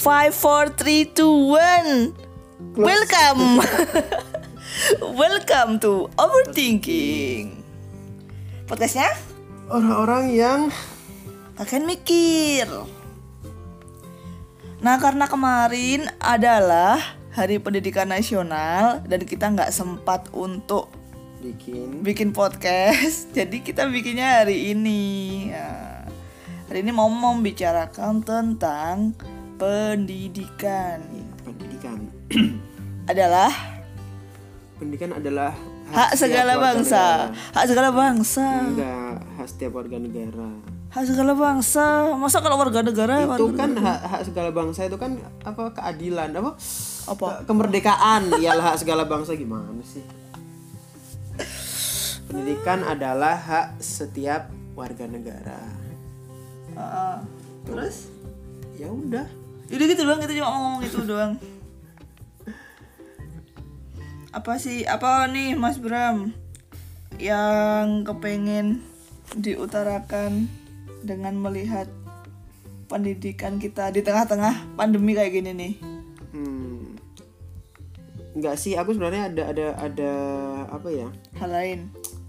Five, four, three, two, one. Welcome. Welcome to Overthinking. Podcastnya Orang-orang yang akan mikir. Nah karena kemarin adalah Hari Pendidikan Nasional dan kita nggak sempat untuk bikin bikin podcast, jadi kita bikinnya hari ini. Nah, hari ini mau membicarakan tentang pendidikan. pendidikan. Adalah pendidikan adalah hak setiap segala bangsa, negara. hak segala bangsa, Enggak, hak setiap warga negara. hak segala bangsa. Masa kalau warga negara itu warga kan negara- hak, hak segala bangsa itu kan apa keadilan apa Apa? Ke- kemerdekaan ialah hak segala bangsa gimana sih pendidikan adalah hak setiap warga negara Ah, terus? ya udah Udah gitu doang, kita cuma ngomong itu doang. Apa sih, apa nih Mas Bram yang kepengen diutarakan dengan melihat pendidikan kita di tengah-tengah pandemi kayak gini nih? hmm. Enggak sih aku sebenarnya ada ada ada apa ya Hal lain.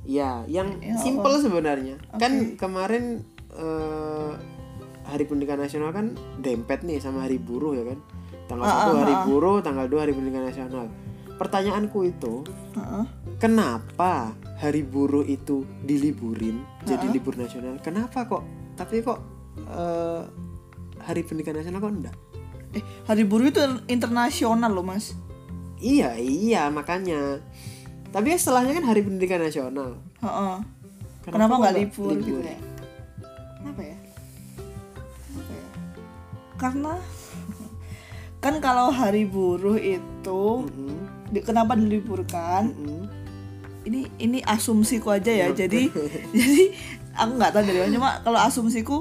Ya, yang Ya, simple sebenarnya. Kan kemarin eh, Hari Pendidikan Nasional kan dempet nih sama Hari Buruh ya kan. Tanggal Ah, 1 Hari Buruh, tanggal 2 Hari Pendidikan Nasional. Pertanyaanku itu, Heeh. kenapa Hari Buruh itu diliburin jadi libur nasional? Kenapa kok? Tapi kok eh, Hari Pendidikan Nasional kok enggak? Eh, Hari Buruh itu internasional loh, Mas. Iya, iya makanya. Tapi setelahnya kan Hari Pendidikan Nasional. Heeh. Kenapa Kenapa nggak nggak libur, gitu libur? ya? Kenapa ya? Karena kan kalau hari buruh itu Mm-mm, di- kenapa diliburkan? mm-mm. Ini ini asumsiku aja ya. jadi jadi aku nggak tahu dari mana cuma kalau asumsiku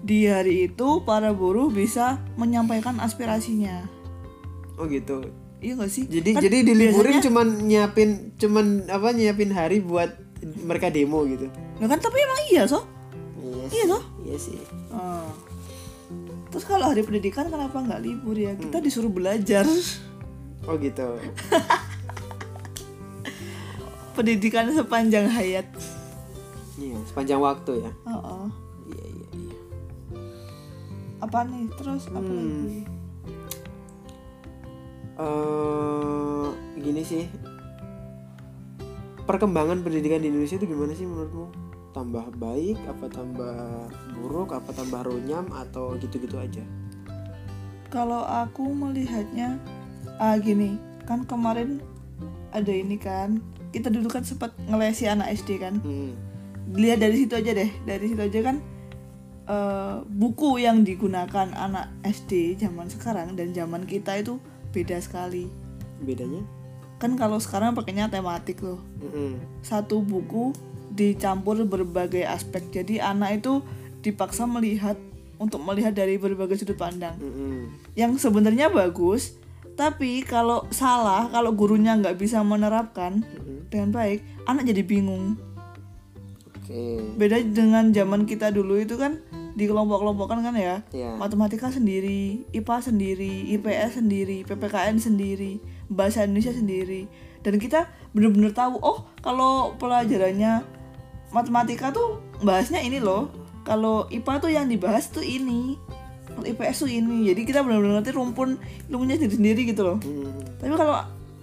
di hari itu para buruh bisa menyampaikan aspirasinya. Oh gitu. Iya gak sih? Jadi Kan jadi diliburin biasanya- cuman nyiapin cuman apa nyiapin hari buat mereka demo gitu. Ya kan tapi emang iya so. Iya. Iya toh? Iya sih. Ah. Terus kalau hari pendidikan kenapa nggak libur ya? Kita disuruh belajar. Oh gitu. Pendidikan sepanjang hayat. Iya, sepanjang waktu ya. Oh, oh. Iya iya iya. Apa nih? Terus apa Hmm. lagi? Eh gini sih. Perkembangan pendidikan di Indonesia itu gimana sih menurutmu? Tambah baik apa tambah buruk apa tambah runyam atau gitu-gitu aja? Kalau aku melihatnya ah gini, kan kemarin ada ini kan. Kita dulu kan sempat ngelesi anak SD kan. Hmm. Lihat dari situ aja deh. Dari situ aja kan eh, buku yang digunakan anak SD zaman sekarang dan zaman kita itu beda sekali. Bedanya? Kan kalau sekarang pakainya tematik loh. Mm-mm. satu buku dicampur berbagai aspek jadi anak itu dipaksa melihat untuk melihat dari berbagai sudut pandang Mm-mm. yang sebenarnya bagus tapi kalau salah kalau gurunya nggak bisa menerapkan dengan baik anak jadi bingung Oke. beda dengan zaman kita dulu itu kan di kelompok-kelompokan kan ya Ya. matematika sendiri IPA sendiri IPS sendiri PPKN sendiri bahasa Indonesia sendiri dan kita bener-bener tahu oh kalau pelajarannya matematika tuh bahasnya ini loh. Kalau IPA tuh yang dibahas tuh ini. Kalau IPS tuh ini. Jadi kita bener-bener ngerti rumpun ilmunya sendiri sendiri gitu loh. Hmm. tapi kalau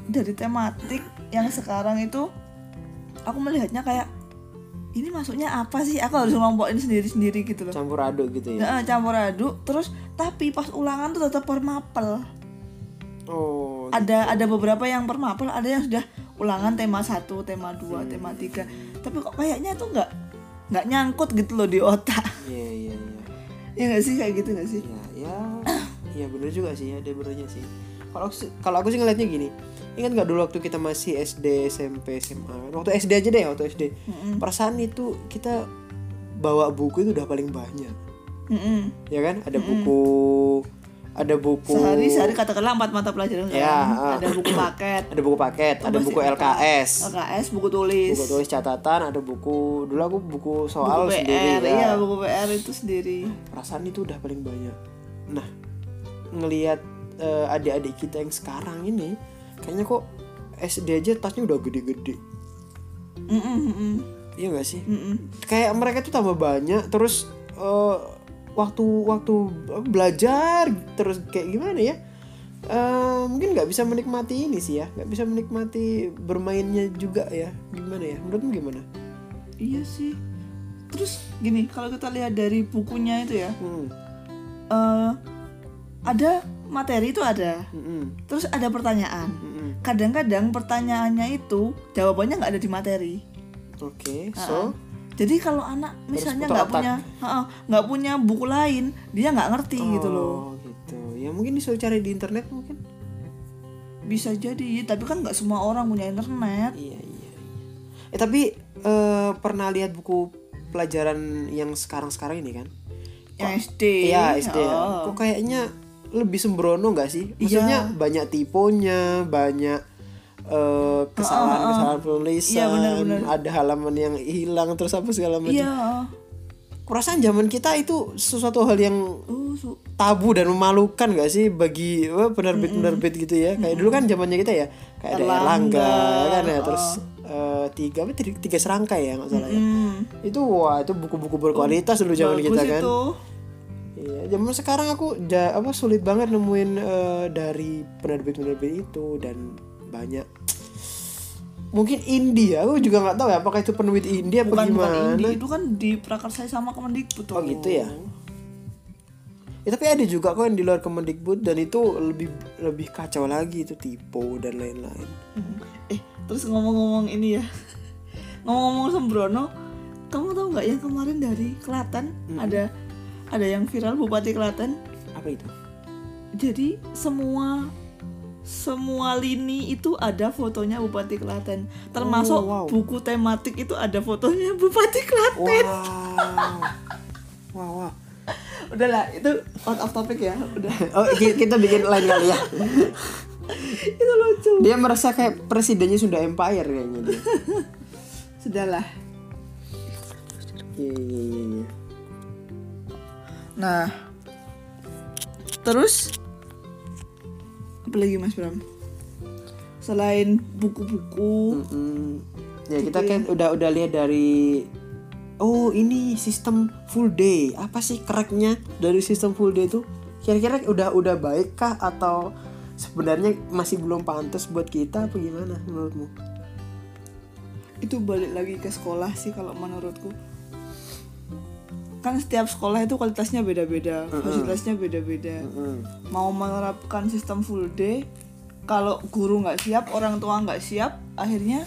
dari tematik yang sekarang itu aku melihatnya kayak ini masuknya apa sih? Aku harus ngelompokin sendiri-sendiri gitu loh. Campur aduk gitu ya. ya, campur aduk. Terus tapi pas ulangan tuh tetap permapel. Oh. ada ada beberapa yang permapel. Ada yang sudah ulangan tema satu tema dua tema tiga tapi kok kayaknya tuh nggak nggak nyangkut gitu loh di otak Iya iya iya. ya nggak sih kayak gitu nggak sih Ya ya. ya bener juga sih ada benernya sih. Kalau kalau aku sih ngeliatnya gini. Ingat nggak dulu waktu kita masih SD, SMP, SMA? Waktu SD aja deh, waktu SD. Perasaan itu kita bawa buku itu udah paling banyak. Mm-mm. Ya kan? Ada buku ada buku sehari sehari katakanlah empat mata pelajaran kan Ya, ah. ada buku paket ada buku paket, ada buku. LKS, LKS buku tulis buku tulis catatan, ada buku dulu aku buku soal buku sendiri PR ya. iya buku PR itu sendiri Perasaan itu udah paling banyak. Nah, ngelihat eh, adik-adik kita yang sekarang ini kayaknya kok SD aja tasnya udah gede-gede Mm, mm, iya gak sih Mm, mm. kayak mereka tuh tambah banyak terus eh, waktu waktu belajar terus kayak gimana ya Eh, mungkin nggak bisa menikmati ini sih ya nggak bisa menikmati bermainnya juga ya gimana ya menurutmu gimana iya sih terus gini kalau kita lihat dari bukunya itu ya hmm. eh ada materi itu ada Mm-mm. terus ada pertanyaan Mm-mm. kadang-kadang pertanyaannya itu jawabannya nggak ada di materi oke Ah, so jadi kalau anak misalnya nggak punya nggak punya buku lain dia nggak ngerti gitu loh. Oh, gitu. Ya mungkin disuruh cari di internet mungkin. Bisa jadi tapi kan nggak semua orang punya internet. Iya iya iya. Eh tapi eh, pernah lihat buku pelajaran yang sekarang sekarang ini kan? Yang SD Iya SD ya. Oh. Kok kayaknya lebih sembrono nggak sih? Maksudnya banyak tiponya, banyak eh, kesalahan-kesalahan penulisan, Iya, benar-benar. ada halaman yang hilang terus apa segala macam. iya Kurasaan zaman kita itu sesuatu hal yang oh su- tabu dan memalukan gak sih bagi wah, penerbit-penerbit gitu ya? Kayak dulu kan zamannya kita ya, kayak ada Erlangga, kan ya, terus eh, tiga apa tiga, tiga serangkai ya nggak salah ya. Itu wah itu buku-buku berkualitas dulu zaman bagus kita kan. itu Iya, zaman sekarang aku ja, apa sulit banget nemuin eh, dari penerbit-penerbit itu dan banyak mungkin indie ya, aku juga nggak tahu ya apakah itu penerbit indie apa bukan bukan gimana. indie itu kan diprakarsai sama Kemendikbud Oh gitu ya. Ya, tapi ada juga kok yang di luar Kemendikbud dan itu lebih lebih kacau lagi itu tipu dan lain-lain. eh terus ngomong-ngomong ini ya ngomong-ngomong sembrono kamu tahu nggak yang kemarin dari Klaten ada ada yang viral Bupati Klaten Apa itu? jadi semua semua lini itu ada fotonya Bupati Klaten termasuk Oh, wow. buku tematik itu ada fotonya Bupati Klaten Wow. wow, wow. udahlah itu out of topic ya udah Oh, ki- kita bikin lain kali ya. itu lucu Dia merasa kayak presidennya Sunda Empire kayaknya dia. sudahlah iya, iya, iya. nah terus apa lagi Mas Bram? Selain buku-buku. Mm-mm. Ya kita kan udah udah lihat dari oh ini sistem full day. Apa sih cracknya dari sistem full day itu? Kira-kira udah udah baik kah atau sebenarnya masih belum pantas buat kita? Apa gimana menurutmu? itu balik lagi ke sekolah sih kalau menurutku kan setiap sekolah itu kualitasnya beda-beda fasilitasnya beda-beda Mm. mau menerapkan sistem full day kalau guru nggak siap orang tua nggak siap akhirnya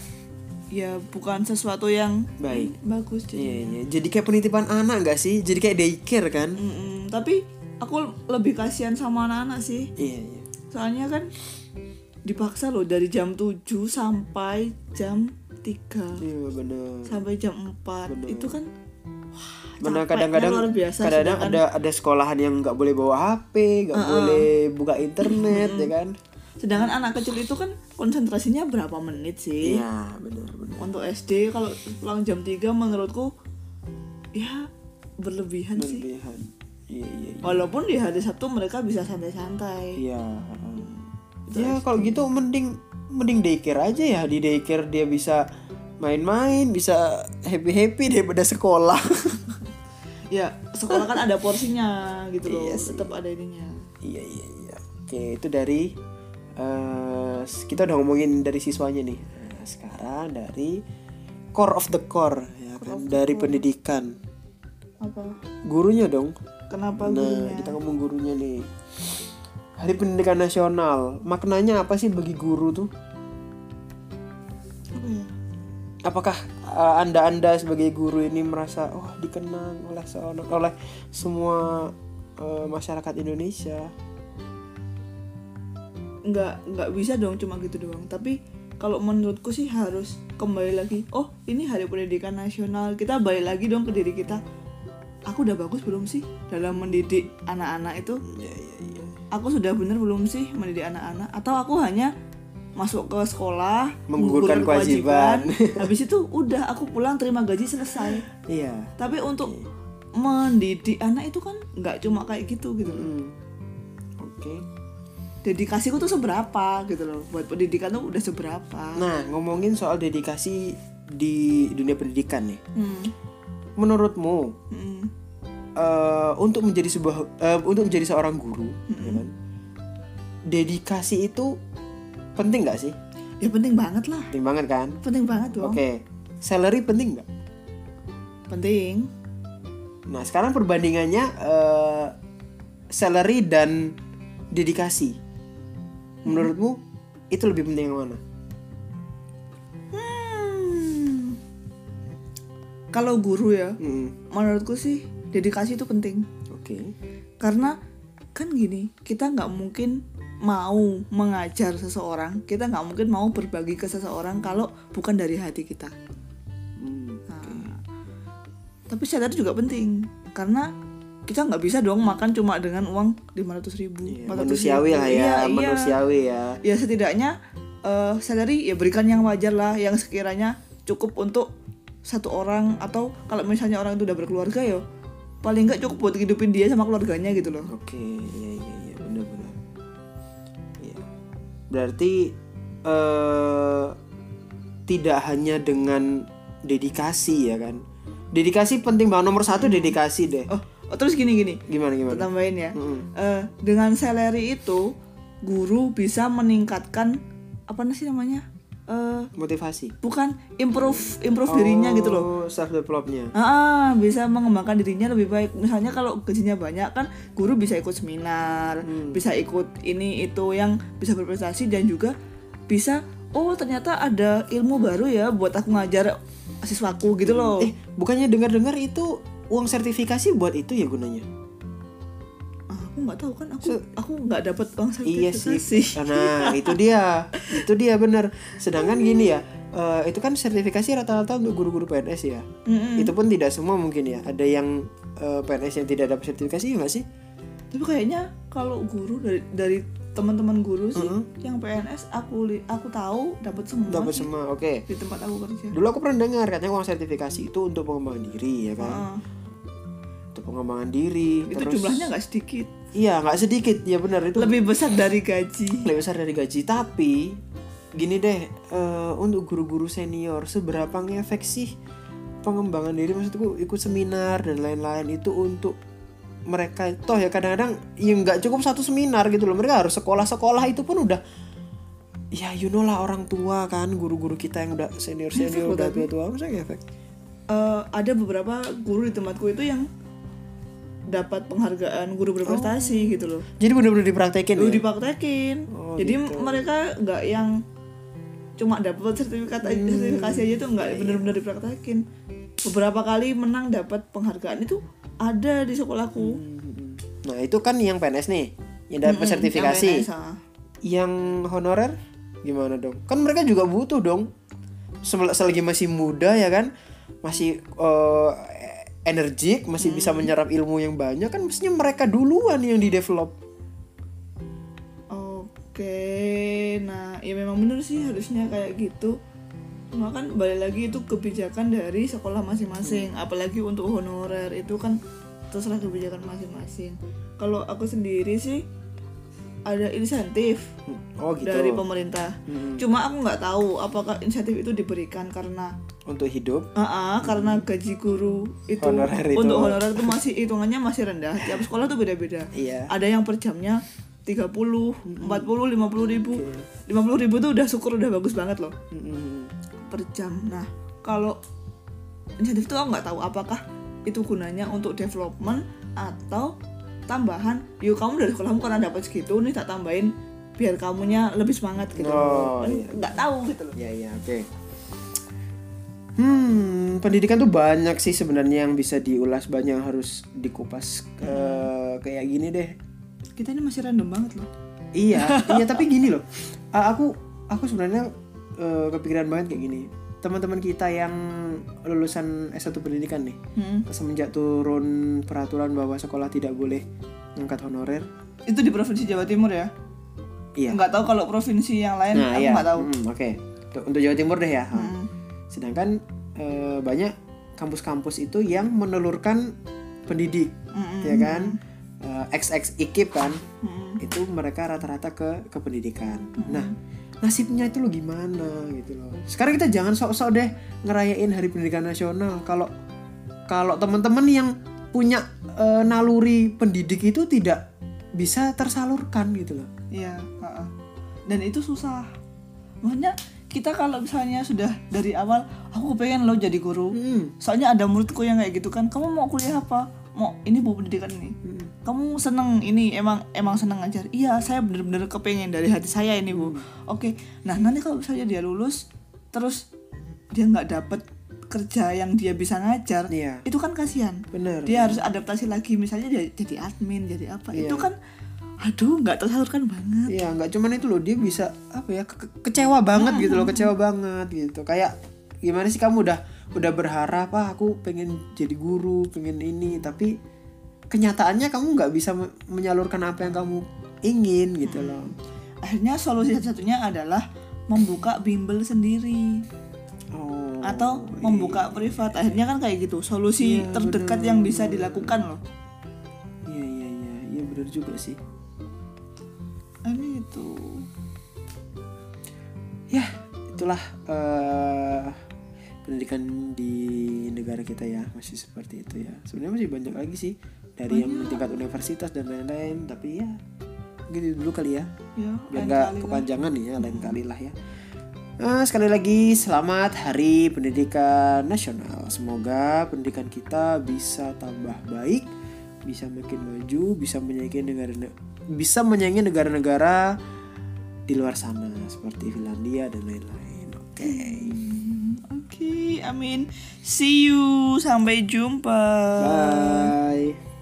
ya bukan sesuatu yang Baik. bagus jadi Iya iya. Jadi kayak penitipan anak nggak sih? Jadi kayak daycare kan? Mm-mm, tapi aku lebih kasihan sama anak-anak sih Iya iya. soalnya kan dipaksa loh dari jam 7 sampai jam 3 Iya benar. sampai jam 4 itu kan Mana kadang-kadang luar biasa, kadang sedangkan- ada ada sekolahan yang nggak boleh bawa HP, nggak boleh buka internet ya kan? sedangkan anak kecil itu kan konsentrasinya berapa menit sih Iya benar benar. untuk SD kalau pulang jam 3 menurutku ya berlebihan sih Berlebihan. Iya iya. iya. walaupun di hari Sabtu mereka bisa santai-santai Iya. Ya kalau gitu mending mending daycare aja ya di daycare dia bisa main-main, bisa happy-happy daripada sekolah. ya sekolah kan ada porsinya gitu loh Iya tetap ada ininya iya iya iya. Oke itu dari eh kita udah ngomongin dari siswanya nih. Nah, sekarang dari core of the core ya kan dari pendidikan. apa Gurunya dong. kenapa Nah, gurunya kita ngomong gurunya nih. Hari Pendidikan Nasional, maknanya apa sih bagi guru tuh? apa ya Apakah uh, anda-anda sebagai guru ini merasa oh dikenang oleh seorang oleh semua uh, masyarakat Indonesia? nggak nggak bisa dong cuma gitu doang tapi kalau menurutku sih harus kembali lagi oh ini hari pendidikan nasional kita balik lagi dong ke diri kita aku udah bagus belum sih dalam mendidik anak-anak itu Ya ya ya. aku sudah benar belum sih mendidik anak-anak atau aku hanya masuk ke sekolah Menggugurkan kewajiban. habis itu udah aku pulang terima gaji selesai Iya. tapi untuk mendidik anak itu kan nggak cuma kayak gitu gitu loh. Hmm. Oke. dedikasiku tuh seberapa gitu loh buat pendidikan tuh udah seberapa Nah, ngomongin soal dedikasi di dunia pendidikan nih. hmm. Menurutmu Hmm. eh, untuk menjadi sebuah eh, untuk menjadi seorang guru, ya kan? Dedikasi itu penting nggak sih? ya penting banget lah Penting banget kan? penting banget dong Oke. Salary penting nggak? penting Nah, sekarang perbandingannya eh, salary dan dedikasi. Menurutmu itu lebih penting yang mana? Hmm. kalau guru ya Hmm, menurutku sih dedikasi itu penting Oke. karena kan gini kita nggak mungkin mau mengajar seseorang kita nggak mungkin mau berbagi ke seseorang kalau bukan dari hati kita Hmm, Nah, tapi sadar juga penting karena kita nggak bisa dong makan cuma dengan uang 500 ribu iya, 400 manusiawi lah ya, Iya, iya. manusiawi ya. ya setidaknya eh salary ya berikan yang wajar lah yang sekiranya cukup untuk satu orang atau kalau misalnya orang itu udah berkeluarga ya paling nggak cukup buat hidupin dia sama keluarganya gitu loh Oke, iya iya iya. Iya. Berarti eh tidak hanya dengan dedikasi ya kan? Dedikasi penting banget nomor satu dedikasi deh. oh, oh, terus gini gini Gimana gimana? tambahin ya Mm-mm. Eh, dengan salary itu guru bisa meningkatkan apa sih namanya Eh, Motivasi. bukan improve improve dirinya gitu loh Oh, self developnya. Ah, bisa mengembangkan dirinya lebih baik. Misalnya kalau gajinya banyak kan guru bisa ikut seminar, bisa ikut ini itu yang bisa berprestasi dan juga bisa oh ternyata ada ilmu baru ya buat aku ngajar siswaku gitu loh. Eh, bukannya dengar-dengar itu uang sertifikasi buat itu ya gunanya? Aku nggak tahu kan aku aku nggak dapat uang Iya sertifikasi. sih. Nah, itu dia. Itu dia bener. Sedangkan gini ya, eh, itu kan sertifikasi rata-rata untuk guru-guru PNS ya. Mm-mm. Itu pun tidak semua mungkin ya. Ada yang eh, PNS yang tidak dapat sertifikasi ya nggak sih? Tapi kayaknya kalau guru dari dari teman-teman guru sih yang PNS aku li- aku tahu dapat semua Dapat semua. Oke. di tempat aku kerja. Dulu aku pernah dengar katanya uang sertifikasi itu untuk pengembangan diri ya kan. Ah, Untuk pengembangan diri. itu terus jumlahnya nggak sedikit. Iya, nggak sedikit. Ya benar itu. Lebih besar dari gaji. lebih besar dari gaji. Tapi gini deh eh, untuk guru-guru senior seberapa ngefek sih pengembangan diri? Maksudku ikut seminar dan lain-lain itu untuk mereka? Toh ya kadang-kadang ya nggak cukup satu seminar gitu loh. Mereka harus sekolah-sekolah itu pun udah ya you know lah orang tua kan guru-guru kita yang udah senior senior udah tua-tua masa ngefek? Eh, ada beberapa guru di tempatku itu yang dapat penghargaan guru berprestasi gitu loh. jadi bener-bener dipraktekin Lu ya dipraktekin. Oh, Jadi mereka nggak yang cuma dapat sertifikat aja, sertifikasi aja tuh nggak bener-bener dipraktekin. Beberapa kali menang dapat penghargaan itu ada di sekolahku. nah itu kan yang PNS nih yang dapat sertifikasi Yang PNS, ah. yang honorer gimana dong kan mereka juga butuh dong Sel- selagi masih muda ya kan masih eh, energik masih bisa menyerap ilmu yang banyak kan mestinya mereka duluan yang di develop Oke, nah ya memang bener sih harusnya kayak gitu. Cuma kan balik lagi itu kebijakan dari sekolah masing-masing, apalagi untuk honorer itu kan terserah kebijakan masing-masing. Kalau aku sendiri sih ada insentif oh gitu dari pemerintah. Cuma aku nggak tahu apakah insentif itu diberikan karena untuk hidup Ah, ah, karena gaji guru itu Honorer itu. untuk honorer itu masih hitungannya masih rendah. Tiap sekolah tuh beda-beda. iya Ada yang per jamnya 30, 40, 50 ribu 50 ribu tuh udah syukur udah bagus banget loh Mm-mm. per jam Nah kalau insentif tuh aku nggak tahu apakah itu gunanya untuk development atau tambahan yuk kamu dari sekolahmu karena dapat segitu nih tak tambahin biar kamunya lebih semangat gitu Oh, loh. iya. nggak tahu gitu loh. Ya ya oke. Hmm, pendidikan tuh banyak sih sebenarnya yang bisa diulas banyak yang harus dikupas Eh, kayak gini deh. Kita ini masih random banget loh. Iya iya tapi gini loh. Aku aku sebenarnya eh, kepikiran banget kayak gini teman-teman kita yang lulusan S1 pendidikan nih Hmm. semenjak turun peraturan bahwa sekolah tidak boleh ngangkat honorer. Itu di provinsi Jawa Timur ya? Iya. Nggak tahu kalau provinsi yang lain nah aku iya. nggak tahu. Mm, oke. Untuk- untuk Jawa Timur deh ya. Hmm. sedangkan eh, banyak kampus-kampus itu yang menelurkan pendidik Mm-mm. ya kan? Eh, XX IKIP kan? Mm-mm. itu mereka rata-rata ke ke pendidikan. Nah nasibnya itu lo gimana gitu loh sekarang kita jangan sok-sok deh ngerayain hari pendidikan nasional kalau kalau teman-teman yang punya eh, naluri pendidik itu tidak bisa tersalurkan gitu loh Iya, dan itu susah. Makanya kita kalau misalnya sudah dari awal aku pengen lo jadi guru. Hmm. Soalnya ada muridku yang kayak gitu kan. Kamu mau kuliah apa? Mau ini mau pendidikan ini. Hmm. Kamu seneng ini emang emang seneng ngajar. Iya, saya bener-bener kepengen dari hati saya ini bu. Oke, nah nanti kalau misalnya dia lulus terus dia nggak dapet kerja yang dia bisa ngajar, Iya. itu kan kasihan. bener Dia harus adaptasi lagi misalnya dia jadi admin, jadi apa? Iya. Itu kan aduh nggak tersalurkan banget. Iya, nggak cuman itu loh, dia bisa apa ya ke- ke- kecewa banget gitu loh, kecewa banget gitu. Kayak gimana sih kamu udah udah berharap ah aku pengen jadi guru, pengen ini, tapi kenyataannya kamu nggak bisa me- menyalurkan apa yang kamu ingin gitu loh. akhirnya solusi satu-satunya adalah membuka bimbel sendiri Oh. atau membuka privat akhirnya kan kayak gitu solusi Iya, terdekat bener. yang bisa dilakukan loh Iya iya iya, iya bener juga sih. ini itu Ya, itulah eh, pendidikan di negara kita ya masih seperti itu ya. Sebenarnya masih banyak lagi sih dari yang tingkat universitas dan lain-lain, tapi ya gitu dulu kali ya. ya biar nggak lah. kepanjangan nih ya lain kali lah ya Nah, sekali lagi selamat Hari Pendidikan Nasional. Semoga pendidikan kita bisa tambah baik, bisa makin maju, bisa menyaingi negara bisa menyaingi negara-negara di luar sana seperti Finlandia dan lain-lain. Oke. Hmm, okay, amin. See you. Sampai jumpa. Bye.